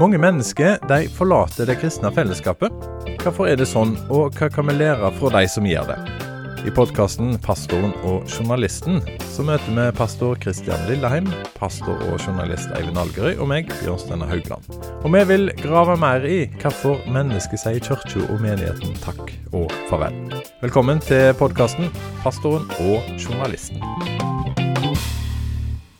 Mange mennesker de forlater det kristne fellesskapet. Hvorfor er det sånn, og hva kan vi lære fra de som gjør det? I podkasten 'Pastoren og journalisten' så møter vi pastor Kristian Lilleheim, pastor og journalist Eivind Algerøy og meg, Bjørn Haugland. Og vi vil grave mer i hvorfor mennesket sier kirka og menigheten takk og farvel. Velkommen til podkasten 'Pastoren og journalisten'.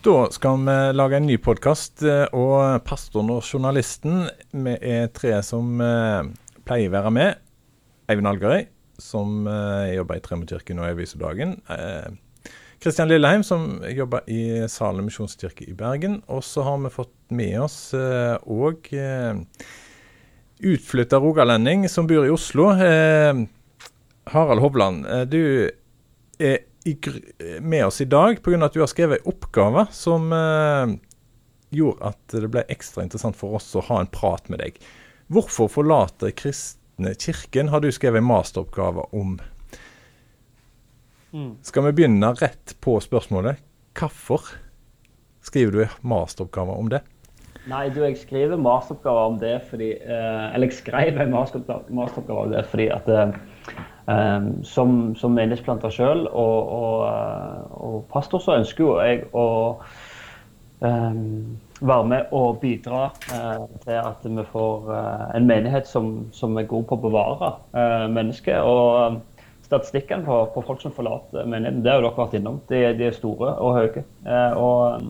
Da skal vi lage en ny podkast, og pastoren og journalisten Vi er tre som eh, pleier å være med. Eivind Algerøy, som eh, jobber i Tremorkirken og i Eh, Kristian Lilleheim, som jobber i Salem misjonskirke i Bergen. Og så har vi fått med oss òg eh, utflytta rogalending som bor i Oslo. Eh, Harald Hovland, eh, du er i, med oss i dag pga. at du har skrevet en oppgave som eh, gjorde at det ble ekstra interessant for oss å ha en prat med deg. Hvorfor forlater kristne kirken har du skrevet en masteroppgave om. Mm. Skal vi begynne rett på spørsmålet? Hvorfor skriver du masteroppgave om det? Nei, du, jeg skriver masteroppgave om det fordi eh, Eller jeg skrev en masteroppgave masteroppgave om det fordi at eh, eh, som, som menighetsplanter sjøl og, og, eh, og, pastor, så ønsker jo jeg å eh, være med og bidra eh, til at vi får en menighet som, som, er god på å bevare mennesket. Og statistikken på, på, folk som forlater menigheten, det har jo dere vært innom. De, de er store og høye. og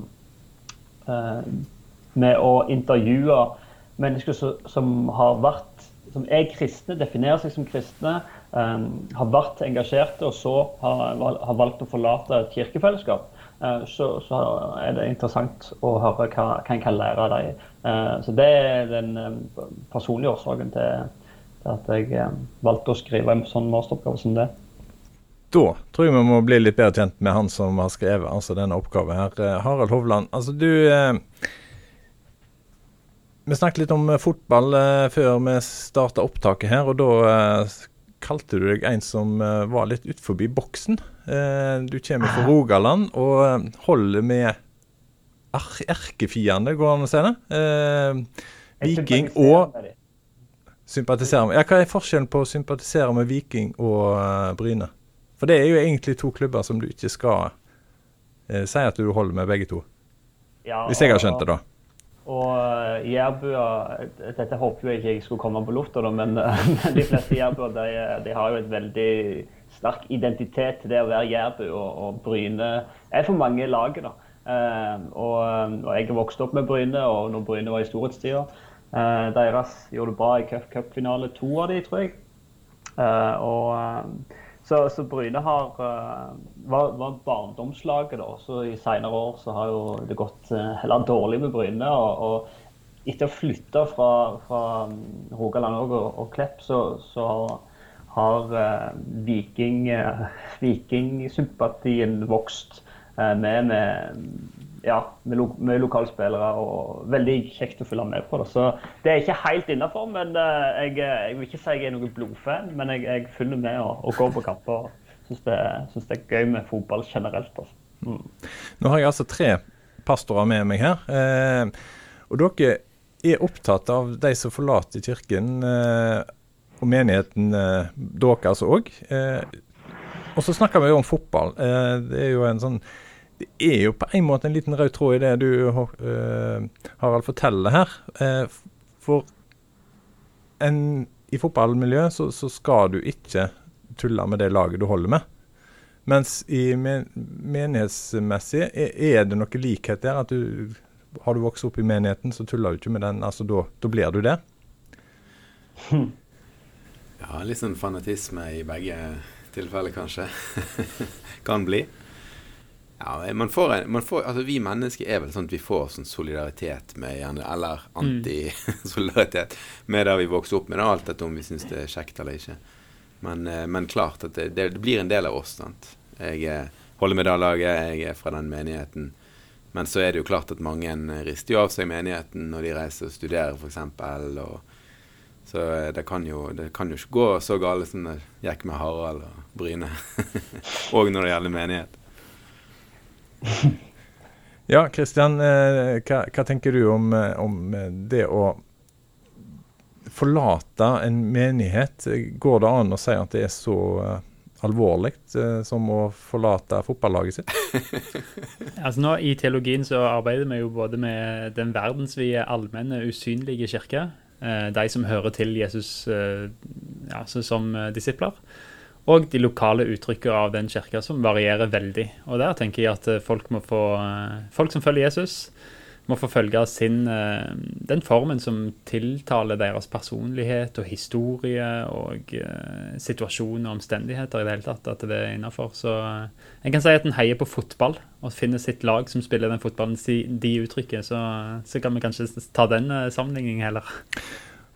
med å intervjue mennesker som, som, har vært som er kristne, definerer seg som kristne, eh, har vært engasjerte og så har, har valgt å forlate et kirkefellesskap, uh, så, så, er det interessant å høre hva, hva en kan lære av dem. Uh, så det er den um, personlige årsaken til at jeg um, valgte å skrive en sånn masteroppgave som det. Da tror jeg vi må bli litt bedre kjent med han som har skrevet altså denne oppgaven her. Uh, Harald Hovland, altså du vi snakket litt om fotball eh, før vi starta opptaket her, og da eh, kalte du deg en som eh, var litt utenfor boksen. Eh, du kommer fra Rogaland og eh, holder med er erkefiende, går det an å si det? Eh, Viking og Sympatisere med Ja, Hva er forskjellen på å sympatisere med Viking og Bryne? For det er jo egentlig to klubber som du ikke skal si at du holder med begge to. Ja, Hvis jeg har skjønt det, da. Og uh, jærbuer Dette håper jeg ikke jeg skulle komme på lufta, men, uh, men de fleste jærbuer de, de, har jo et veldig sterk identitet til det å være jærbu. Og, og, Bryne er for mange i laget. da. Uh, og, og, jeg er vokst opp med Bryne, og når Bryne var i storhetstida Deres gjorde det bra i cupfinale, to av de, tror jeg. og så, så Bryne har, uh, var, var, barndomslaget. da, så I senere år så har jo det gått uh, heller dårlig med Bryne. Og, og etter å flytte fra, fra mm, Rogaland og, og, Klepp, så, så har uh, Viking, Vikingsympatien vokst med, med ja, med, lo med lokalspillere. og Veldig kjekt å følge med på. det. Så Det er ikke helt innafor, men uh, jeg, jeg, vil ikke si jeg er noen blodfan. Men jeg, jeg følger med og, og, går på kamper. Syns det, synes det er gøy med fotball generelt. Altså. Mm. Nå har jeg altså tre pastorer med meg her. Eh, og dere er opptatt av de som forlater kirken, eh, og menigheten eh, dere altså òg. og så snakker vi jo om fotball. det er jo en sånn det er jo på en måte en liten rød tråd i det du uh, Harald forteller her. Uh, for en, i fotballmiljøet så, så, skal du ikke tulle med det laget du holder med. Mens i men, menighetsmessig er, er, det noe likhet der. at du Har du vokst opp i menigheten, så tuller du ikke med den. altså Da blir du det. Ja, litt sånn fanatisme i begge tilfeller, kanskje. kan bli. Ja, man får, man får, altså Vi mennesker er vel sånn at vi får sånn solidaritet med gjerne, eller mm. antisolidaritet med det vi vokser opp med. Alt dette om vi syns det er kjekt eller ikke. Men, eh, men klart at det, det, blir en del av oss. sant? Jeg eh, holder med det laget, jeg er fra den menigheten. Men så er det jo klart at mange rister jo av seg menigheten når de reiser og studerer, f.eks. Så eh, det kan, jo, det kan jo ikke gå så galt som det gikk med Harald og Bryne. og når det gjelder menighet. Ja, Kristian, eh, hva, hva, tenker du om, eh, om, det å forlate en menighet? Går det an å si at det er så alvorlig som å forlate fotballaget sitt? altså nå I teologien så arbeider vi jo både med den verdensvide, allmenne, usynlige kirke, Eh, de som hører til Jesus eh, ja, som eh, disipler. Og de lokale uttrykkene av den kirka, som varierer veldig. Og der tenker jeg at folk, må få, folk som følger Jesus, må få følge sin, den formen som tiltaler deres personlighet og historie og situasjon og omstendigheter i det hele tatt. At det er innafor. Så en kan si at en heier på fotball og finner sitt lag som spiller den fotballen de uttrykker. Så, så kan vi kanskje ta den sammenligningen heller.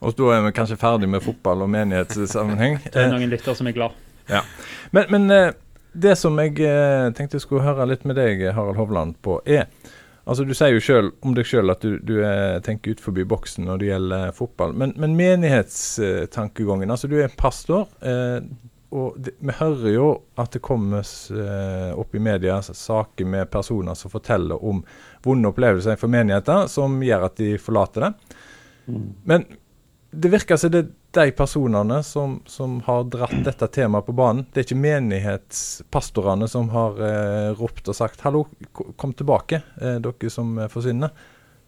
Og da er vi kanskje ferdig med fotball og menighetssammenheng. det er noen lytter som er glad. Ja. Men, men eh, det som jeg eh, tenkte jeg skulle høre litt med deg, Harald Hovland, på, er Altså, Du sier jo selv, om deg sjøl at du, du er, tenker ut forbi boksen når det gjelder fotball. Men, men menighetstankegangen altså Du er pastor. Eh, og det, vi hører jo at det kommer eh, opp i media saker med personer som forteller om vonde opplevelser for menigheter som gjør at de forlater det. Mm. Men det virker som det er de personene som, som, har dratt dette temaet på banen. Det er ikke menighetspastorene som har eh, ropt og sagt 'hallo, kom tilbake, eh, dere som forsvinner'.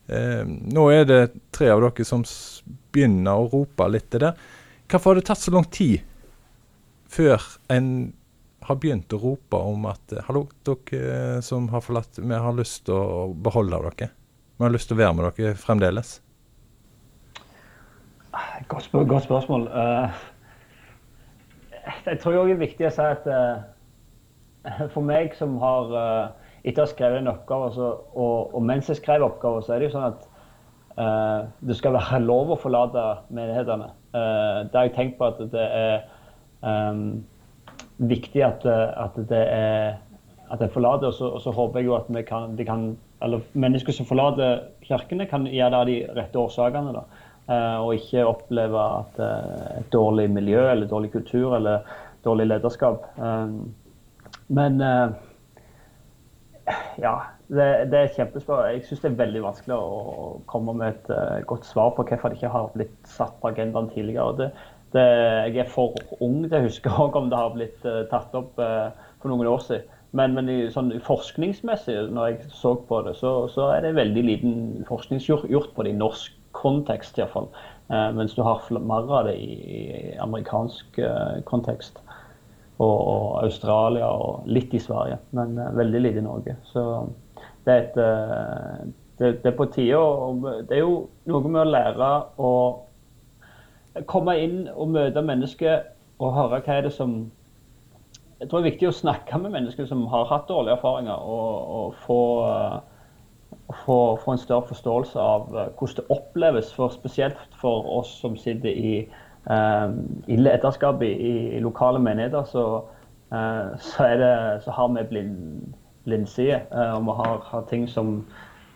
Eh, nå er det tre av dere som begynner å rope litt til det. Hvorfor har det tatt så lang tid før en har begynt å rope om at hallo, dere som har forlatt, vi har lyst til å beholde dere. Vi har lyst til å være med dere fremdeles. Godt, spør godt spørsmål. Uh, jeg tror òg det er viktig å si at uh, for meg som har uh, etter å ha skrevet en oppgave, så, og, og, mens jeg skrev oppgaven, så er det jo sånn at det skal være lov å forlate menighetene. det har jeg tenkt på at det er um, viktig at, at, det er at jeg forlater, og så, og så håper jeg jo at vi kan, kan, eller mennesker som forlater kirkene, kan gjøre det av de rette årsakene. da. Eh, og ikke oppleve at eh, et dårlig miljø eller dårlig kultur eller dårlig lederskap. Eh, men ja, det, det er kjempespørsmål. Jeg syns det er veldig vanskelig å komme med et godt svar på hvorfor det ikke har blitt satt på agendaen tidligere. Det, det, jeg er for ung til å huske om det har blitt tatt opp for noen år siden. Men, men sånn, forskningsmessig, når jeg så på det, så, så er det veldig liten forskning gjort på det i norsk kontekst, iallfall. Uh, mens du har mer av det i, amerikansk eh, kontekst. Og, og, Australia og litt i Sverige, men eh, veldig lite i Norge. Så det er, et, eh, det, det er på tide. Det er jo noe med å lære å komme inn og møte mennesker og høre hva er det som Jeg tror det er viktig å snakke med mennesker som har hatt dårlige erfaringer, og, og få få, få, en større forståelse av uh, hvordan det oppleves, for spesielt for oss som sitter i, uh, i lederskap i, i, lokale menigheter, så, uh, så, det, så, har vi blind, blindside. og vi har, har ting som,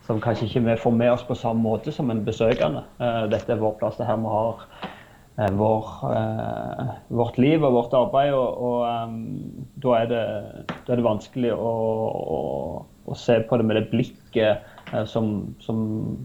som, kanskje ikke vi får med oss på samme måte som en besøkende. dette er vår plass, det her vi har vår, vårt liv og vårt arbeid. Og, og da, er det, da, er det, vanskelig å, å, se på det med det blikket Eh, som, som,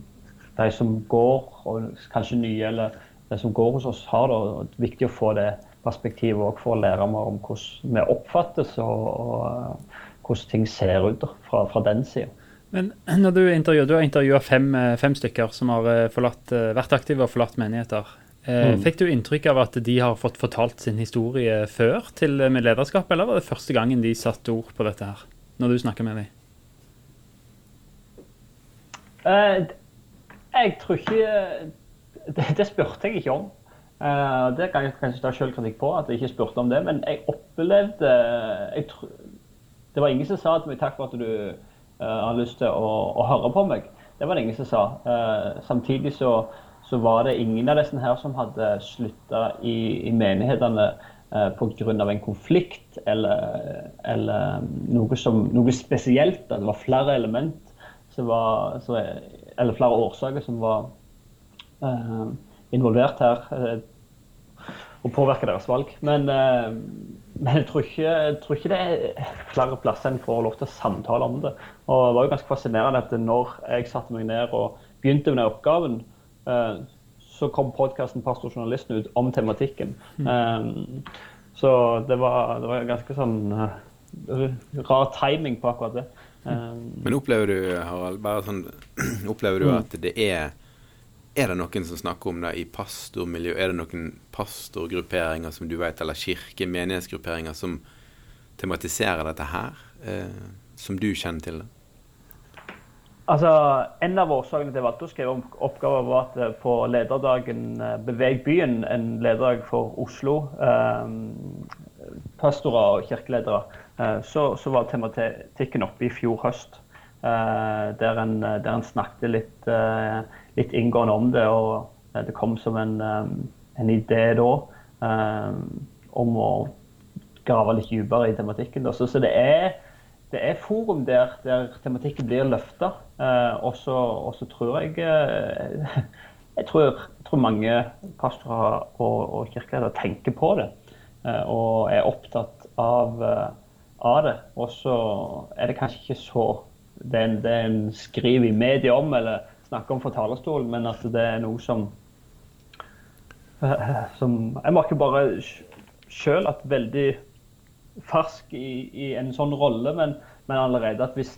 de som går, og kanskje nye, eller de som går hos oss, har. det, og viktig å få det perspektivet òg for å lære mer om hvordan vi oppfattes, og, og eh, hvordan ting ser ut fra, fra den sida. Men når du, intervjuer, du har intervjua fem, eh, fem, stykker som har forlatt, vært aktive og forlatt menigheter. Mm. Fikk du inntrykk av at de har fått fortalt sin historie før til med lederskap, eller var det første gangen de satte ord på dette her, når du snakker med dem? Uh, jeg tror ikke det, det, spurte jeg ikke om. Uh, det kan jeg kanskje ta selvkritikk på, at jeg ikke spurte om det. Men jeg opplevde jeg tro, Det var ingen som sa til meg takk for at du uh, har lyst til å, å, høre på meg. Det var det ingen som sa. samtidig så, så, var det ingen av disse her som hadde slutta i, i menighetene uh, pga. en konflikt eller, eller noe, som, noe spesielt. Det var flere element som var, så, eller flere årsaker som var eh, involvert her. og påvirke deres valg. Men, uh, men jeg, tror ikke, jeg, tror ikke, det er flere plasser en får lov til å samtale om det. Og Det var jo ganske fascinerende at når jeg satte meg ned og begynte med den oppgaven, uh, så kom podkasten 'Pastor journalisten' ut om tematikken. Mm. Um, så det var, det var ganske sånn rar timing på akkurat det. Um, Men opplever du, Harald, bare sånn, opplever du mm. at det er er det noen som snakker om det i pastormiljø? Er det noen pastorgrupperinger som du vet, eller kirke-, menighetsgrupperinger som tematiserer dette her, eh, som du kjenner til? det? Altså, En av årsakene til at jeg valgte å skrive oppgaver, var at eh, på lederdagen eh, Beveg byen, en lederdag for Oslo, eh, pastorer og kirkeledere, eh, så, så, var tematikken oppe i fjor høst. Eh, der en, der, en, snakket litt eh, litt inngående om det. Og det kom som en, en idé da om å grave litt dypere i tematikken. Så, så det, er, det, er, forum der, der tematikken blir løfta. Og så tror jeg jeg, tror, jeg tror, mange pastorer og, og kirkeledere tenker på det. Og er opptatt av, av det. Og så er det kanskje ikke så det en, skriver i media om, eller snakker om fra talerstolen, men at det er noe som, eh, som Jeg merker bare sjøl at veldig fersk i, i, en sånn rolle, men, men allerede at hvis,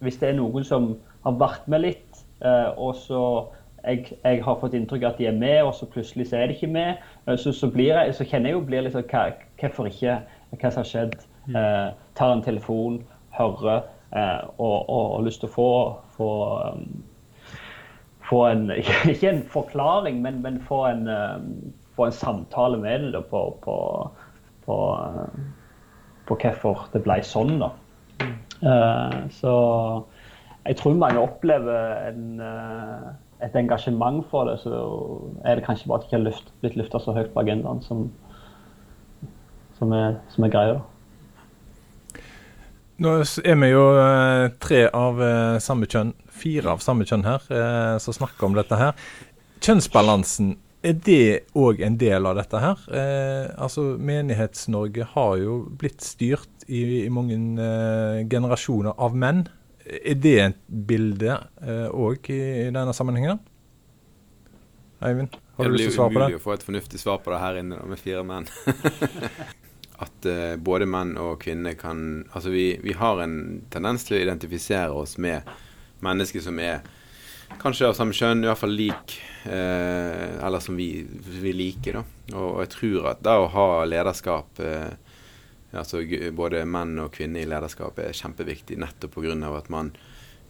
hvis, det er noen som har vært med litt, eh, og så jeg, jeg, har fått inntrykk av at de er med, og så plutselig så er de ikke med, eh, så, så, jeg, så kjenner jeg jo blir litt sånn Hvorfor ikke? Hva som har skjedd? Mm. Eh, tar en telefon, hører, eh, og, har lyst til å få, få um, få en Ikke en forklaring, men, men få, en, um, få, en, samtale med det på, på, på, uh, på, hvorfor det ble sånn. da. Uh, så jeg tror mange opplever en, uh, et engasjement for det. Så er det kanskje bare at det ikke har blitt løfta så høyt på agendaen som, som, er, som er greia. Nå er vi jo uh, tre av samme kjønn fire av samme kjønn her eh, som snakker om dette her. Kjønnsbalansen, er det òg en del av dette her? Eh, altså Menighets-Norge har jo blitt styrt i, i mange eh, generasjoner av menn. Er det et bilde òg eh, i, i, denne sammenhengen? Eivind, har du lyst til å svare på det? Det blir umulig å få et fornuftig svar på det her inne med fire menn. at uh, både menn og kvinner kan Altså vi, vi, har en tendens til å identifisere oss med mennesker som er kanskje av samme kjønn, i hvert fall lik, uh, eller som vi, vi liker. da. Og, og, jeg tror at det å ha lederskap, uh, altså både menn og kvinner i lederskap, er kjempeviktig nettopp pga. at man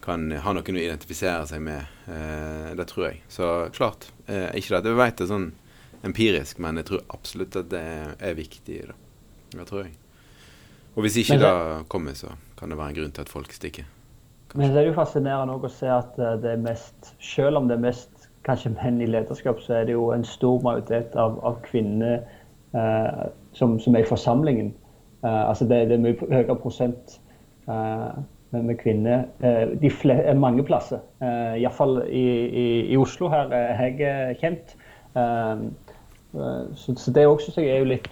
kan ha noen å identifisere seg med. Det tror jeg. Så klart. Ikke det jeg vet det sånn empirisk, men jeg tror absolutt at det er viktig. da. Det tror jeg. Og hvis ikke det kommer, så kan det være en grunn til at folk stikker. Men det er jo fascinerende å se at eh, det er mest, selv om det er mest kanskje menn i lederskap, så er det jo en stor majoritet av, av kvinner eh, som, som, er i forsamlingen. Eh, altså det, det, er mye høyere prosent eh, med, med, kvinner eh, de flere, eh, mange plasser. Eh, Iallfall i, i, i Oslo, her er jeg kjent. Så, så, det også er jo litt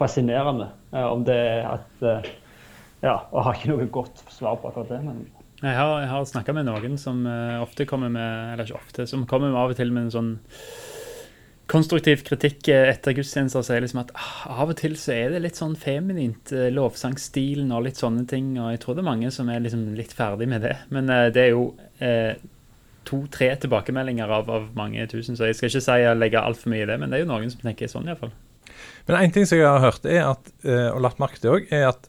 fascinerende. om det at Ja, og har ikke noe godt svar på akkurat det. men jeg har, jeg har snakka med noen som uh, ofte kommer med Eller ikke ofte, som kommer med av og til med en sånn konstruktiv kritikk etter gudstjenester. sier er liksom at ah, av og til så er det litt sånn feminint. Lovsangstilen og litt sånne ting. Og jeg tror det er mange som er liksom litt ferdig med det. Men det er jo to-tre tilbakemeldinger av, av, mange tusen, så jeg skal ikke si jeg legger altfor mye i det. Men det er jo noen som tenker sånn, iallfall. Men en ting som jeg har hørt, at, og lagt merke til òg, er at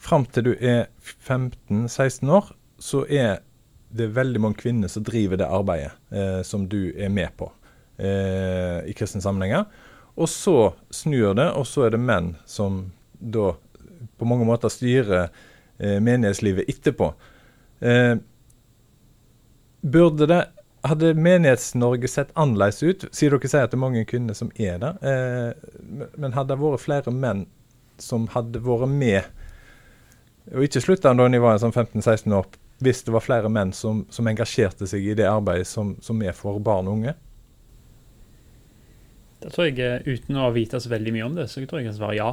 fram til du er 15-16 år, så er det veldig mange kvinner som driver det arbeidet eh, som du er med på eh, i kristne sammenhenger. Og så snur det, og så er det menn som da på mange måter styrer eh, menighetslivet etterpå. Eh, burde det hadde Menighets-Norge sett annerledes ut? Sier dere sier at det er mange kvinner som er der. Eh, men hadde det vært flere menn som hadde vært med, og ikke slutta da de var sånn 15-16 år, hvis det var flere menn som, som engasjerte seg i det arbeidet som, som er for barn og unge? Da tror jeg, eh, Uten å vite så veldig mye om det, så tror jeg jeg kan svare ja.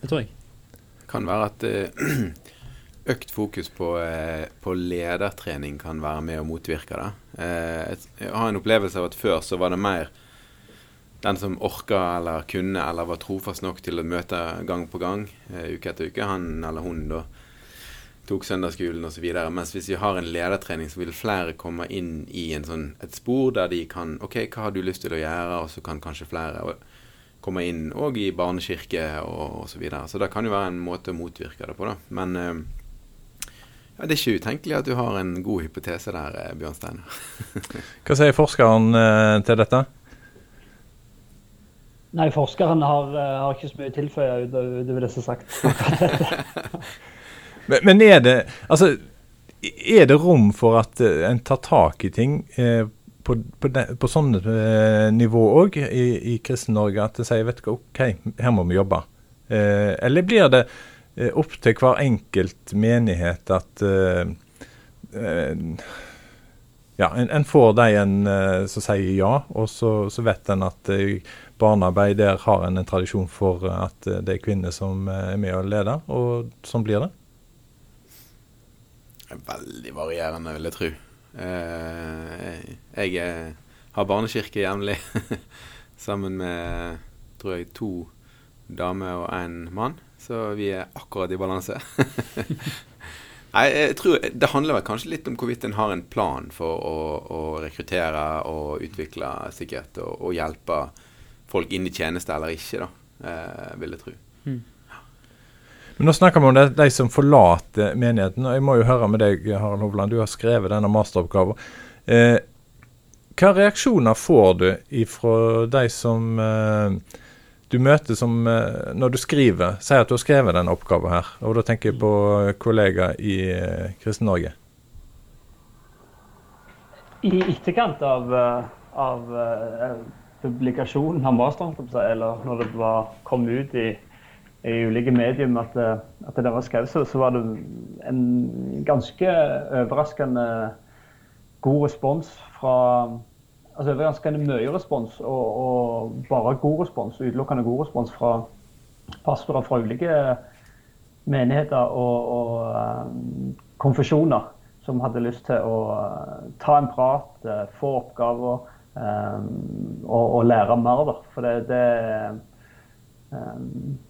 Det tror jeg. Det kan være at eh, økt fokus på, eh, på ledertrening kan være med og motvirke det. Eh, jeg har en opplevelse av at før så var det mer den som orka eller kunne eller var trofast nok til å møte gang på gang, uke etter uke, han eller hun da tok søndagsskolen osv. Mens hvis vi har en ledertrening, så vil flere komme inn i sånn, et spor der de kan OK, hva har du lyst til å gjøre? Og så kan kanskje flere komme inn òg i barnekirke og osv. Så, videre. så det kan jo være en måte å motvirke det på, da. Men eh, ja, det er ikke utenkelig at du har en god hypotese der, eh, Bjørnstein. hva sier forskeren eh, til dette? Nei, forskeren har, har ikke så mye å tilføye utover det som er sagt. Men, men, er det altså, er det rom for at uh, en tar tak i ting eh, på, på, de, på, sånne eh, nivå òg i, i Kristen-Norge? At en sier vet du hva, OK, her må vi jobbe. eller blir det opp til hver enkelt menighet at ja, en, en, får de en som sier ja, og så, så vet en at barnearbeid der har en en tradisjon for at det er kvinner som er med og leder, og sånn blir det? Veldig varierende, vil jeg tro. Eh, jeg eh, har barnekirke jevnlig sammen med tror jeg to damer og én mann, så vi er akkurat i balanse. Nei, jeg tror Det handler vel kanskje litt om hvorvidt en har en plan for å, å rekruttere og utvikle sikkerhet og, og, hjelpe folk inn i tjeneste eller ikke, da, eh, vil jeg tro. Mm. Men nå snakker vi om det, de som forlater menigheten. og Jeg må jo høre med deg, Harald Hovland. Du har skrevet denne masteroppgaven. Eh, hva reaksjoner får du fra de som eh, du møter som eh, Når du skriver, sier at du har skrevet denne oppgaven her. Og da tenker jeg på kollegaer i eh, Kristen-Norge. I etterkant av, eh, av publikasjonen av masteren, eller når det var, kom ut i i ulike medium at, eh, at det var skrevet, så, så var det en ganske overraskende god respons fra Altså overraskende mye respons, og, og, bare god respons, utelukkende god respons fra pastorer fra ulike menigheter og, og um, konfesjoner som hadde lyst til å uh, ta en prat, uh, få oppgaver og, og, lære mer. Da. For det, det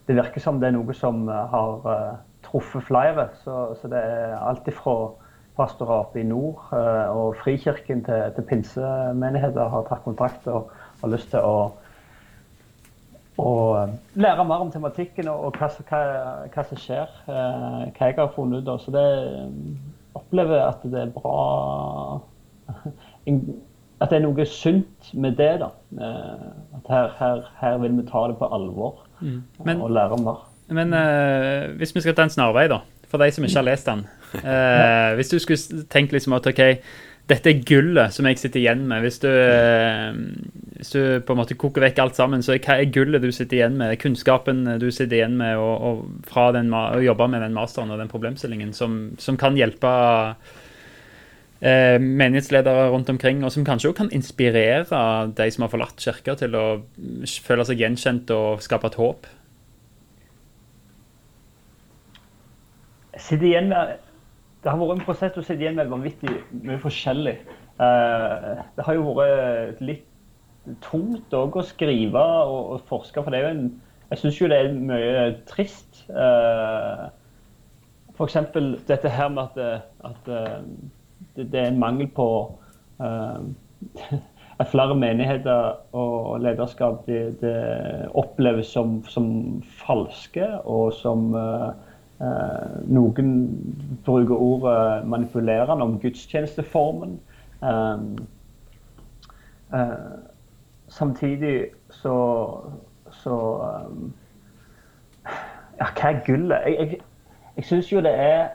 det virker som det er noe som eh, har eh, truffet flere. Så, så det er alt ifra pastorat i nord eh, og Frikirken til, til pinsemenigheter har tatt kontakt og har lyst til å, å lære mer om tematikken og, og hva, hva, hva, som skjer. Hva jeg har funnet ut. Så det opplever at det er bra At det er noe sunt med det. da. At her, her, her vil vi ta det på alvor. Mm. Men, og lære mer. Men uh, hvis vi skal ta en snarvei, da, for de som ikke har lest den. Uh, hvis du skulle tenke liksom at OK, dette er gullet som jeg sitter igjen med. Hvis du, eh, hvis du på en måte koker vekk alt sammen, så hva er gullet du sitter igjen med? Kunnskapen du sitter igjen med og, og fra den, å jobbe med den masteren og den problemstillingen som, som kan hjelpe eh, menighetsledere rundt omkring, og som kanskje også kan inspirere de som har forlatt kirka, til å føle seg gjenkjent og skape et håp? Jeg igjen med Det har vært en prosess å sitte igjen med vanvittig mye forskjellig. Eh, det har jo vært litt tungt òg å skrive og, og, forske, for det er jo en Jeg syns jo det er mye trist. Uh, F.eks. dette her med at, at det, det, er en mangel på at flere menigheter og lederskap det, det oppleves som, som, falske, og som uh, noen bruker ordet manipulerende om gudstjenesteformen. Um, samtidig så, så Ja, hva er gullet? Jeg, jeg, jeg syns jo det er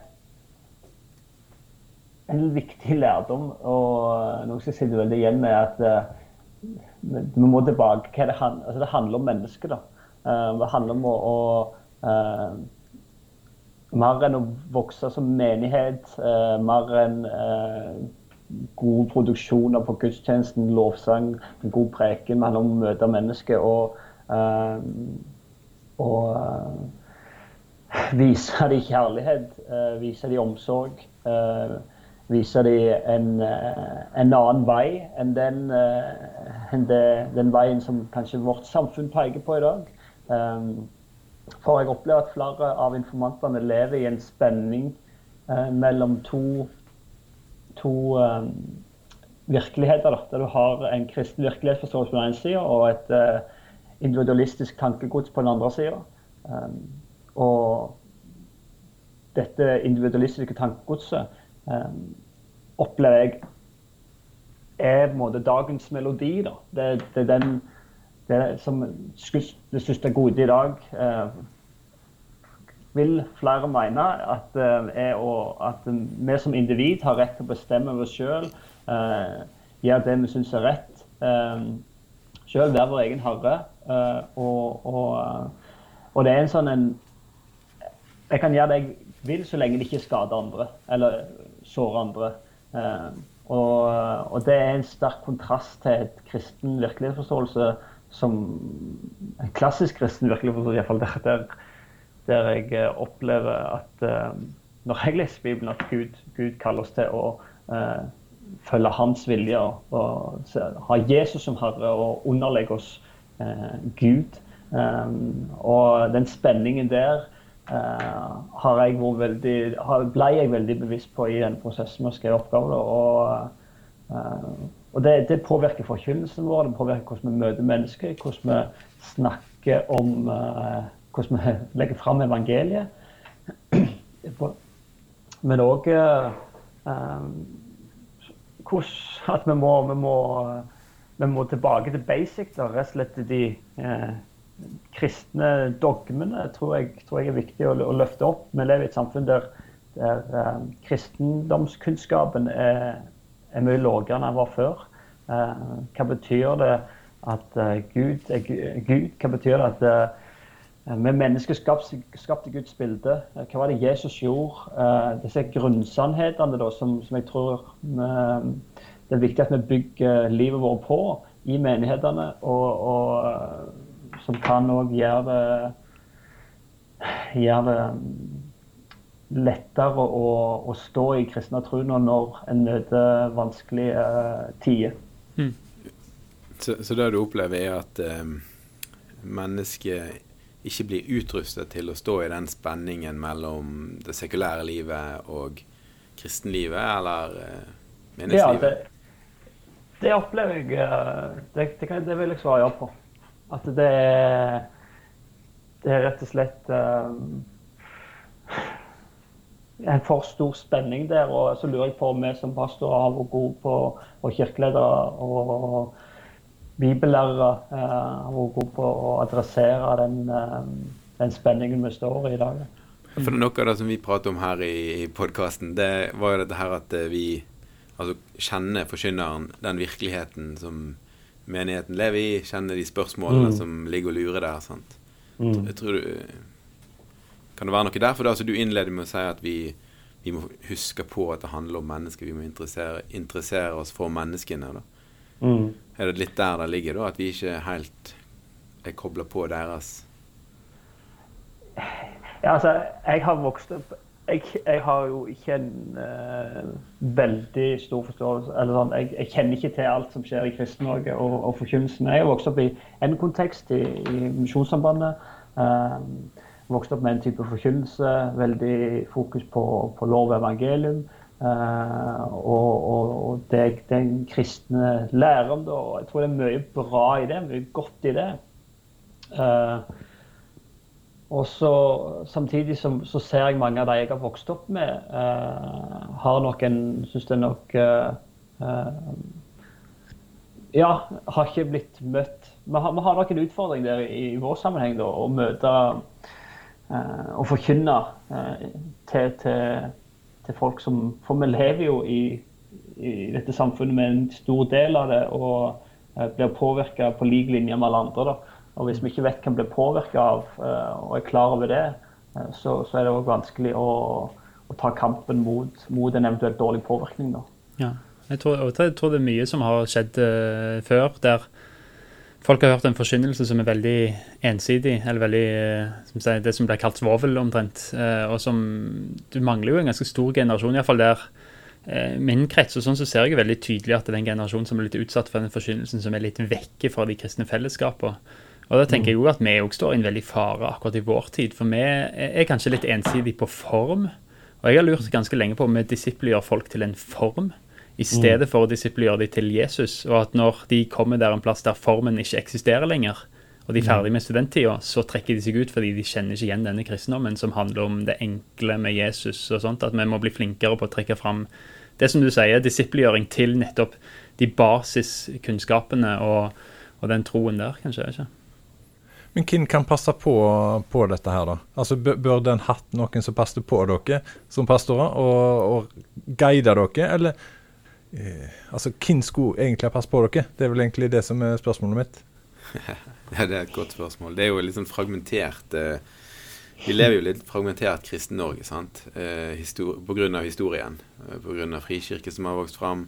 en viktig lærdom, og noe som sitter veldig igjen med at vi må tilbake. Hva det, altså det handler om mennesket. da. Det handler om å, å Mer enn å vokse som menighet, mer enn gode produksjoner på gudstjenesten, lovsang, en god preken mellom å møte mennesker og, uh, og uh, vise dem kjærlighet, uh, vise dem omsorg. vise dem en, en, annen vei enn den, enn det, den, veien som kanskje vårt samfunn peker på i dag. For jeg opplever at flere av informantene lever i en spenning mellom to to eh, virkeligheter. Da, der du har en kristen virkelighetsforståelse på den ene sida og et eh, individualistisk tankegods på den andre sida. Um, og dette individualistiske tankegodset um, opplever jeg er på en måte dagens melodi. Da. Det, det er den det som det største godet i dag. Uh, vil flere mene at, eh, at vi som individ har rett til å bestemme oss sjøl. Uh, gjøre det vi syns er rett. Eh, sjøl være vår egen herre. Og, og, og, det er en sånn en Jeg kan gjøre det jeg vil, så lenge det ikke skader andre eller sårer andre. Og, og, det er en sterk kontrast til et kristen virkelighetsforståelse som en klassisk kristen virkelig forstår, iallfall der, der der jeg eh, opplever at eh, når jeg leser Bibelen, at Gud, Gud kaller oss til å uh, følge Hans vilje og, og ha Jesus som Herre og underlegge oss uh, Gud. Um, og den spenningen der uh, har jeg veldig, har, ble jeg veldig bevisst på i den prosessen med å skrive oppgaver. Og, og det, det, påvirker forkynnelsen vår, det påvirker hvordan vi møter mennesker, hvordan vi snakker om hvordan vi legger fram evangeliet. Men òg uh, eh at vi må, vi, må, vi må, tilbake til basic. Da. Rett og slett de uh, kristne dogmene tror jeg, tror jeg, er viktig å, å, løfte opp. Vi lever i et samfunn der, der eh, kristendomskunnskapen er, er mye lavere enn den var før. Eh, hva betyr det at uh, Gud er Gud? Hva betyr det at uh, vi eh, mennesker skapte, Guds bilde. Eh, hva var det Jesus gjorde? Disse grunnsannhetene som, som, jeg tror vi, det er viktig at vi bygger livet vårt på i menighetene. Og, og som kan òg gjøre det, gjøre det lettere å, å, stå i kristne tro når en møter vanskelige tider. Mm. Så, så, det du opplever, er at eh, mennesket ikke blir utrustet til å stå i den spenningen mellom det sekulære livet og kristenlivet, eller eh, meningslivet? Ja, det, det, opplever jeg eh, det, det, kan, det, vil jeg svare ja på. At det er, det er rett og slett um, en for stor spenning der. Og så lurer jeg på om vi som pastorer har vært gode på, og kirkeledere og bibellærere eh, har vært gode på å adressere den, eh, den, spenningen vi står i i dag. For Noe av det som vi prater om her i, i podkasten, det var jo dette her at eh, vi altså, kjenner forkynneren, den virkeligheten som menigheten lever i, kjenner de spørsmålene mm. som ligger og lurer der. sant? Mm. Jeg tror du, Kan det være noe der? For det, altså, Du innleder med å si at vi, vi, må huske på at det handler om mennesker. Vi må interessere, interessere oss for menneskene. Mm. Er det litt der det ligger, da? At vi ikke helt er kobla på deres Ja, altså, jeg har vokst opp jeg, jeg, har jo ikke en uh, veldig stor forståelse eller sånn, jeg, jeg, kjenner ikke til alt som skjer i Kristen-Norge og, og forkynnelsen. Jeg har vokst opp i en kontekst, i, i Misjonssambandet. Uh, vokst opp med en type forkynnelse, veldig fokus på, på lov og evangelium. Uh, og, og, og det den kristne læren. Da. Jeg tror det er mye bra i det, mye godt i det. Uh, og så Samtidig som, så ser jeg mange av de jeg har vokst opp med, uh, har nok en Syns det er nok Ja, har ikke blitt møtt Vi har, vi har nok en utfordring der i, i vår sammenheng, da, å møte og forkynne til, til til folk som For vi lever jo i, i dette samfunnet med en stor del av det og uh, blir påvirka på lik linje med alle andre. Da. Og hvis vi ikke vet hva vi blir påvirka av og er klar over det, så, så, er det òg vanskelig å, å, ta kampen mot, mot, en eventuelt dårlig påvirkning. Da. Ja. Jeg tror, jeg tror, det er mye som har skjedd før, der folk har hørt en forkynnelse som er veldig ensidig, eller veldig som sier, det som blir kalt svovel, omtrent. Uh, og som Du mangler jo en ganske stor generasjon, iallfall der uh, min krets, og sånn så ser jeg veldig tydelig at det er en generasjon som er litt utsatt for den forkynnelsen som er litt vekke fra de kristne fellesskapene. Og da tenker jeg jo at vi òg står i en veldig fare akkurat i vår tid. For vi er kanskje litt ensidig på form. Og jeg har lurt ganske lenge på om vi disippelgjør folk til en form i stedet for å disiplinere dem til Jesus. Og at når de kommer der en plass der formen ikke eksisterer lenger, og de er ferdig med studenttida, så trekker de seg ut fordi de kjenner ikke igjen denne kristendommen som handler om det enkle med Jesus og sånt. At vi må bli flinkere på å trekke fram det som du sier, disippelgjøring til nettopp de basiskunnskapene og, og den troen der, kanskje. ikke? Men hvem kan passe på, på, dette her, da? Altså, Bør den hatt noen som passet på dere som pastorer, og, og guide dere, eller Altså, hvem skulle egentlig ha passet på dere? Det er vel egentlig det som er spørsmålet mitt. ja, det er et godt spørsmål. Det er jo litt sånn fragmentert eh, Vi lever jo litt fragmentert Kristen-Norge, sant? Eh, av historien. Eh, på grunn av frikirke som har vokst fram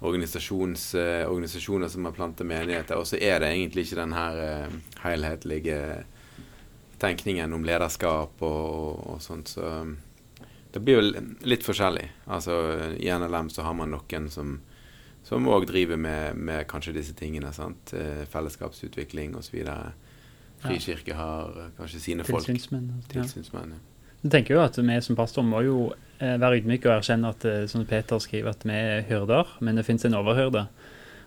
eh, organisasjoner som har plantet menigheter. Og så er det egentlig ikke den her eh, helhetlige tenkningen om lederskap og, og sånt. Så det blir jo litt forskjellig. Altså I NLM så har man noen som som òg driver med, med, kanskje disse tingene. sant? Eh, fellesskapsutvikling osv. Frikirke har kanskje sine folk. Tilsynsmenn. Ja. Jeg tenker jo at Vi som pastor må jo eh, være ydmyke og erkjenne at som Peter skriver, at vi er hyrder, men det finnes en overhyrde.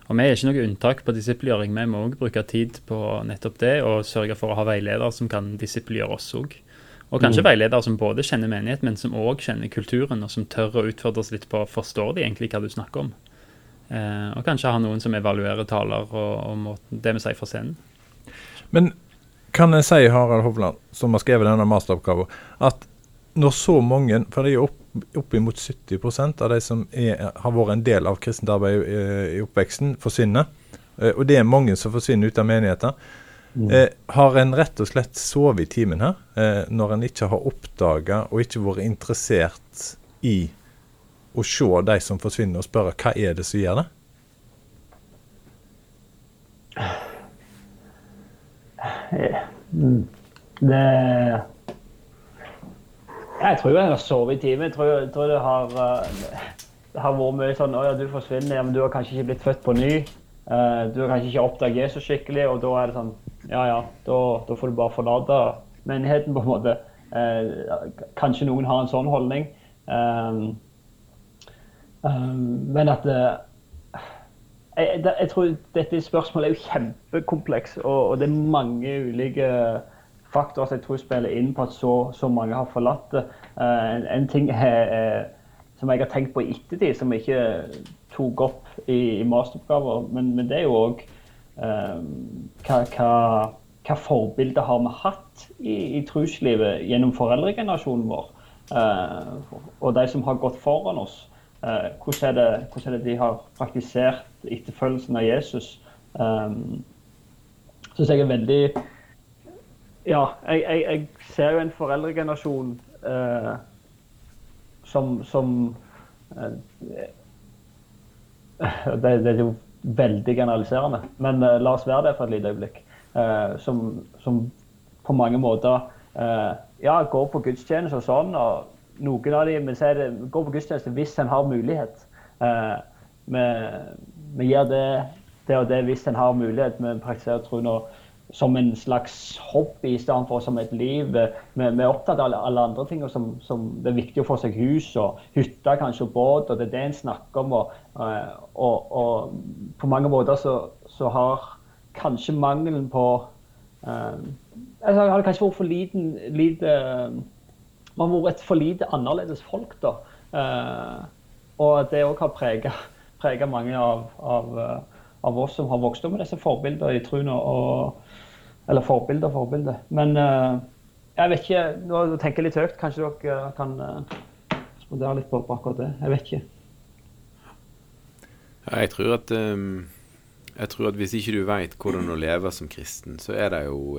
Og Vi er ikke noe unntak på disippelgjøring. Vi må òg bruke tid på nettopp det, og sørge for å ha veiledere som kan disippelgjøre oss òg. Og kanskje mm. veiledere som både kjenner menighet, men som òg kjenner kulturen, og som tør å utfordre oss litt på forstår de egentlig hva du snakker om. Eh, og kanskje ha noen som evaluerer taler og, og måten, det vi sier fra scenen. Men kan jeg si, Harald Hovland, som har skrevet denne masteroppgaven, at når så mange, for det er jo opp oppimot 70 av de som er, har vært en del av kristent arbeid i, i oppveksten, forsvinner. Eh, og det er mange som forsvinner ut av menigheter. Mm. Eh, har en rett og slett sovet i timen her, eh, når en ikke har oppdaga og ikke vært interessert i å se de som forsvinner, og spørre hva er det som gjør det? Det jeg tror jeg har sovet i timen. Jeg tror, jeg tror det, har, uh, det har vært mye sånn Å ja, du forsvinner, ja, men du har kanskje ikke blitt født på ny. Uh, du har kanskje ikke oppdaget Jesus skikkelig, og da er det sånn Ja ja, da, da får du bare forlate menigheten, på en måte. Eh, kanskje noen har en sånn holdning. Um, um, men at jeg, jeg, tror dette spørsmålet er jo kjempekompleks, og, og det er mange ulike faktorer som jeg tror spiller inn på at så, så mange har forlatt det. Uh, en, en, ting er, uh, som jeg har tenkt på i ettertid, som jeg ikke tok opp i, i masteroppgaver, men, men, det er jo òg hva, hva, hva forbilder har vi hatt i, i troslivet gjennom foreldregenerasjonen vår? og de som har gått foran oss. Hvordan er, det, hvordan, er det, de har praktisert etterfølgelsen av Jesus? Um, synes jeg er veldig ja, jeg, jeg, jeg, ser jo en foreldregenerasjon eh, som, som eh, det, det, er jo veldig generaliserende, men uh, la oss være det for et lite øyeblikk. Uh, som, som, på mange måter eh, ja, går på gudstjeneste og sånn. og Noen av dem går på gudstjeneste hvis en har mulighet. Vi, gjør det, det og det hvis en har mulighet. Vi praktiserer troen. og som en slags hobby istedenfor som et liv. Vi, er opptatt av alle andre ting som, som, det er viktig å få seg hus og hytte, kanskje og båt. og Det er det en snakker om. Og, og, og på mange måter så, så, har kanskje mangelen på uh, altså Har kanskje vært for liten lite, Man har vært et for lite annerledes folk, da. Uh, og det òg har prega mange av, av, av, oss som har vokst opp med disse forbildene i troen. og eller forbilde og forbilde. Men uh, jeg vet ikke Nå tenker jeg litt høyt. Kanskje dere kan uh, respondere litt på, på, akkurat det. Jeg vet ikke. Ja, jeg tror at jeg tror at hvis ikke du veit hvordan å leve som kristen, så er det jo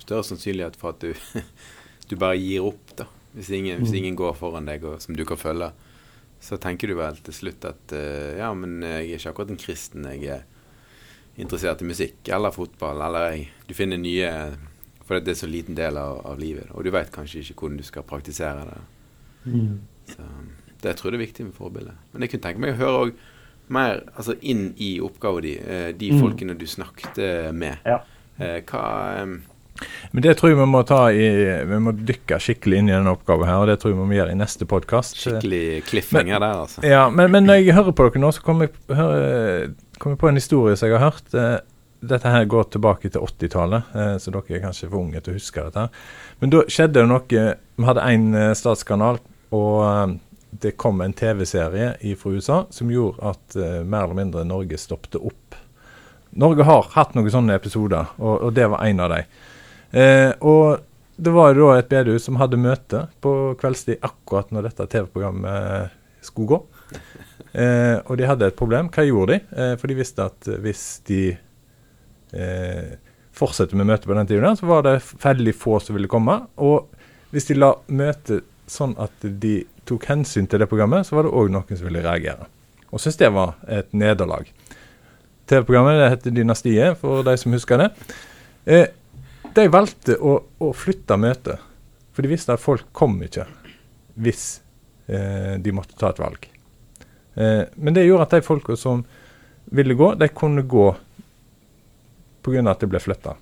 større sannsynlighet for at du, du bare gir opp, da. Hvis ingen, hvis mm. ingen, går foran deg og, som du kan følge. så tenker du vel til slutt at ja, men jeg er ikke akkurat en kristen. Jeg er interessert i musikk eller fotball. Eller du finner nye For det er så liten del av, av, livet. Og du vet kanskje ikke hvordan du skal praktisere det. Mm. Så det jeg tror jeg er viktig med forbildet. Men jeg kunne tenke meg å høre òg mer altså inn i oppgaven din, uh, de mm. folkene du snakket med. Ja. Uh, hva men det tror jeg vi må ta i Vi må dykke skikkelig inn i denne oppgaven her, og det tror jeg vi må gjøre i neste podkast. Skikkelig cliffhanger der, altså. Ja, men, men, når jeg hører på dere nå, så kommer jeg, hører, kom jeg, på en historie som jeg har hørt. Eh, dette her går tilbake til 80-tallet, eh, så dere er kanskje for unge til å huske dette. Men da skjedde det noe Vi hadde én eh, statskanal, og det kom en TV-serie fra USA som gjorde at mer eller mindre Norge stoppet opp. Norge har hatt noen sånne episoder, og, og det var en av dem. Eh, og det var da et bedehus som hadde møte på kveldstid akkurat når dette TV-programmet skulle gå. Eh, og de hadde et problem. Hva gjorde de? Eh, for de visste at hvis de eh, fortsetter med møtet på den tiden, så var det veldig få som ville komme. Og hvis de la møtet sånn at de tok hensyn til det programmet, så var det òg noen som ville reagere. Og syntes det var et nederlag. TV-programmet heter Dynastiet, for de som husker det. Eh, de valgte å, å flytte møtet, for de visste at folk kom ikke hvis eh, de måtte ta et valg. Eh, men det gjorde at de folka som ville gå, de kunne gå pga. at de ble flytta.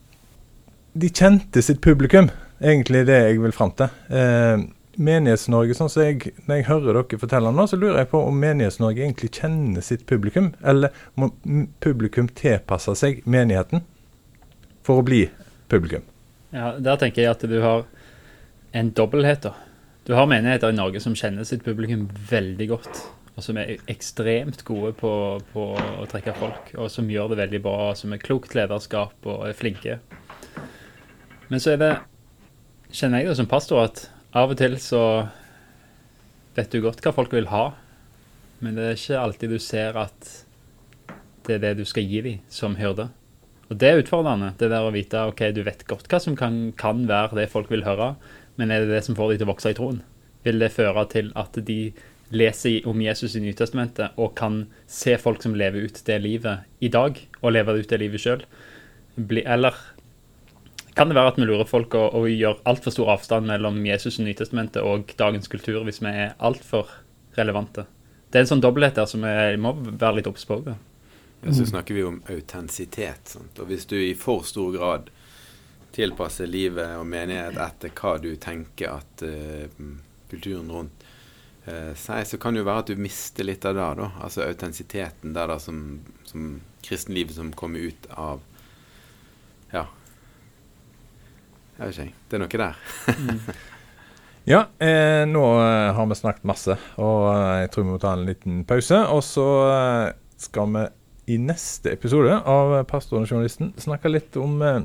De kjente sitt publikum, egentlig det jeg vil fram til. Eh, Menighets-Norge, sånn som jeg, når jeg hører dere fortelle nå, så lurer jeg på om Menighets-Norge egentlig kjenner sitt publikum, eller må publikum tilpasse seg menigheten for å bli publikum. Ja, Der tenker jeg at du har en dobbelthet. da. Du har menigheter i Norge som kjenner sitt publikum veldig godt. Og som er ekstremt gode på, på å trekke folk, og som gjør det veldig bra. Som er klokt lederskap og er flinke. Men så er det, kjenner jeg det som pastor, at av og til så vet du godt hva folk vil ha. Men det er ikke alltid du ser at det er det du skal gi dem som hyrde. Og det er utfordrende. Det der å vite ok, du vet godt hva som kan, kan, være det folk vil høre, men er det det som får dem til å vokse i troen? Vil det føre til at de leser om Jesus i Nytestamentet og kan se folk som lever ut det livet i dag, og lever ut det livet sjøl? Eller kan det være at vi lurer folk og, og gjør altfor stor avstand mellom Jesus i Nytestamentet og dagens kultur hvis vi er altfor relevante? Det er en sånn dobbelthet der som vi må være litt obs på. Ja, så snakker vi om autentisitet. Og hvis du i for stor grad tilpasser livet og menighet etter hva du tenker at uh, kulturen rundt uh, sier, så kan det jo være at du mister litt av det. da, Altså autentisiteten der da som, som kristenlivet som kommer ut av Ja. Jeg vet ikke, det er noe der. mm. Ja, eh, nå eh, har vi snakket masse, og eh, jeg tror vi må ta en liten pause. Og så skal vi i neste episode av Pastoren og journalisten snakke litt om eh,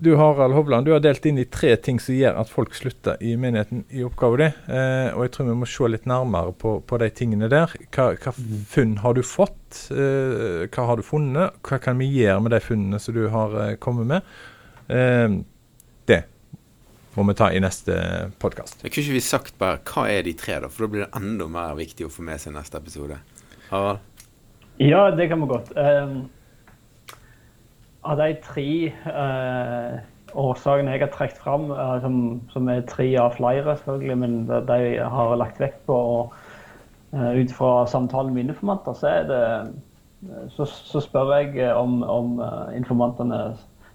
Du Harald Hovland, du har delt inn i tre ting som gjør at folk slutter i menigheten i oppgaven din. Eh, og jeg tror vi må se litt nærmere på, på de tingene der. Hva, hva, mm. funn har du fått? Eh, hva har du funnet? Hva kan vi gjøre med de funnene som du har eh, kommet med? Eh, det må vi ta i neste podkast. Kunne ikke vi sagt bare hva er de tre, da? For da blir det enda mer viktig å få med seg neste episode. Harald? Ja, det kan vi godt. Um, av de tre eh, årsakene jeg har trukket fram, eh, som, som, er tre av flere, selvfølgelig, men de har lagt vekt på og eh, ut fra samtalen med informanter, så, det, så, så spør jeg om, om informantene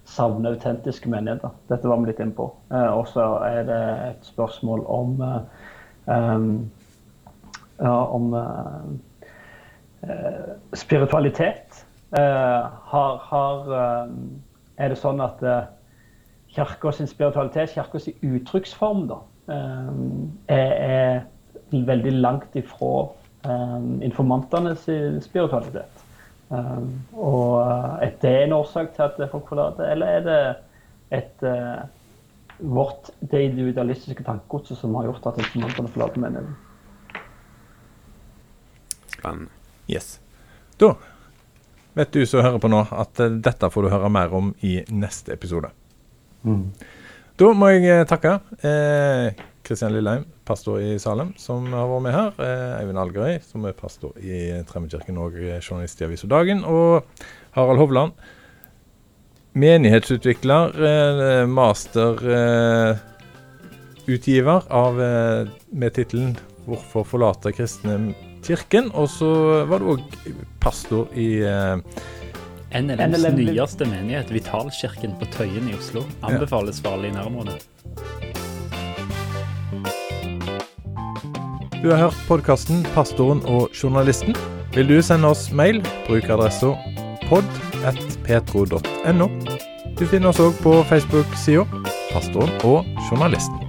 savner autentiske menigheter. Dette var vi litt inne på. og så er det et spørsmål om um, ja, om Eh, spiritualitet eh, har, har, eh, Er det sånn at kirka sin spiritualitet, kirka sin uttrykksform, da, er, er, veldig langt ifra informantenes spiritualitet. og er det en årsak til at folk forlater, eller er det et vårt det individualistiske tankegodset som har gjort at informantene forlater menigheten? Spennende. Yes. Da vet du som hører på nå, at uh, dette får du høre mer om i neste episode. Mm. Da må jeg uh, takke. Kristian eh, Lilleheim, pastor i Salem, som har vært med her. Eh, Eivind Algerøy, som er pastor i Tremekirken og journalist i Avisa Dagen. Og Harald Hovland, menighetsutvikler, eh, masterutgiver av eh, med tittelen 'Hvorfor forlate kristne kirken'. Og så var du òg pastor i eh, NLMs NLM. nyeste menighet, Vitalkirken på Tøyen i Oslo, anbefales farlig nærområdet. Du har hørt podkasten 'Pastoren og journalisten'. Vil du sende oss mail, bruk adressa pod.petro.no. Du finner oss òg på Facebook-sida 'Pastoren og journalisten'.